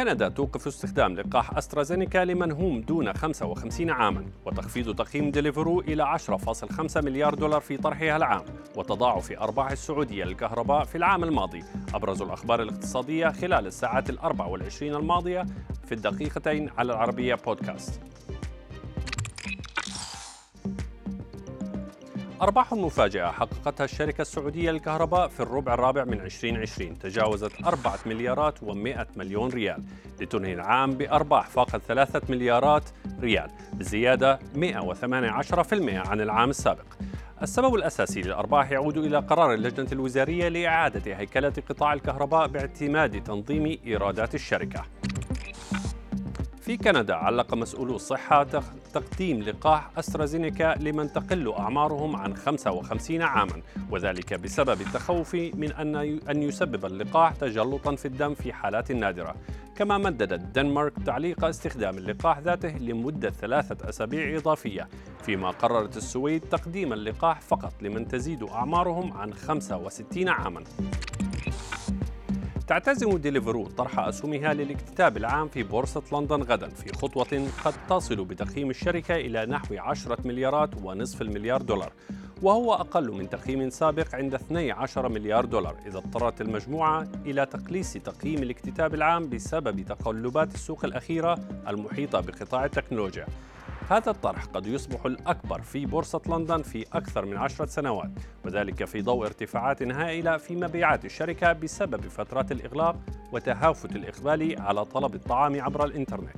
كندا توقف استخدام لقاح أسترازينيكا لمن هم دون 55 عاما وتخفيض تقييم ديليفرو إلى 10.5 مليار دولار في طرحها العام وتضاعف أرباح السعودية للكهرباء في العام الماضي. أبرز الأخبار الاقتصادية خلال الساعات الأربع والعشرين الماضية في الدقيقتين على العربية بودكاست. أرباح مفاجئة حققتها الشركة السعودية للكهرباء في الربع الرابع من 2020 تجاوزت 4 مليارات و100 مليون ريال. لتنهي العام بأرباح فاقت 3 مليارات ريال بزيادة 118% عن العام السابق. السبب الأساسي للأرباح يعود إلى قرار اللجنة الوزارية لإعادة هيكلة قطاع الكهرباء باعتماد تنظيم إيرادات الشركة. في كندا علق مسؤولو الصحة تقديم لقاح أسترازينيكا لمن تقل أعمارهم عن 55 عاما وذلك بسبب التخوف من أن أن يسبب اللقاح تجلطا في الدم في حالات نادرة. كما مددت الدنمارك تعليق استخدام اللقاح ذاته لمدة ثلاثة أسابيع إضافية. فيما قررت السويد تقديم اللقاح فقط لمن تزيد أعمارهم عن 65 عاما. تعتزم ديليفرو طرح أسهمها للاكتتاب العام في بورصة لندن غدا في خطوة قد تصل بتقييم الشركة إلى نحو 10 مليارات ونصف المليار دولار وهو أقل من تقييم سابق عند 12 مليار دولار إذا اضطرت المجموعة إلى تقليص تقييم الاكتتاب العام بسبب تقلبات السوق الأخيرة المحيطة بقطاع التكنولوجيا. هذا الطرح قد يصبح الأكبر في بورصة لندن في أكثر من عشرة سنوات وذلك في ضوء ارتفاعات هائلة في مبيعات الشركة بسبب فترات الإغلاق وتهافت الإقبال على طلب الطعام عبر الإنترنت.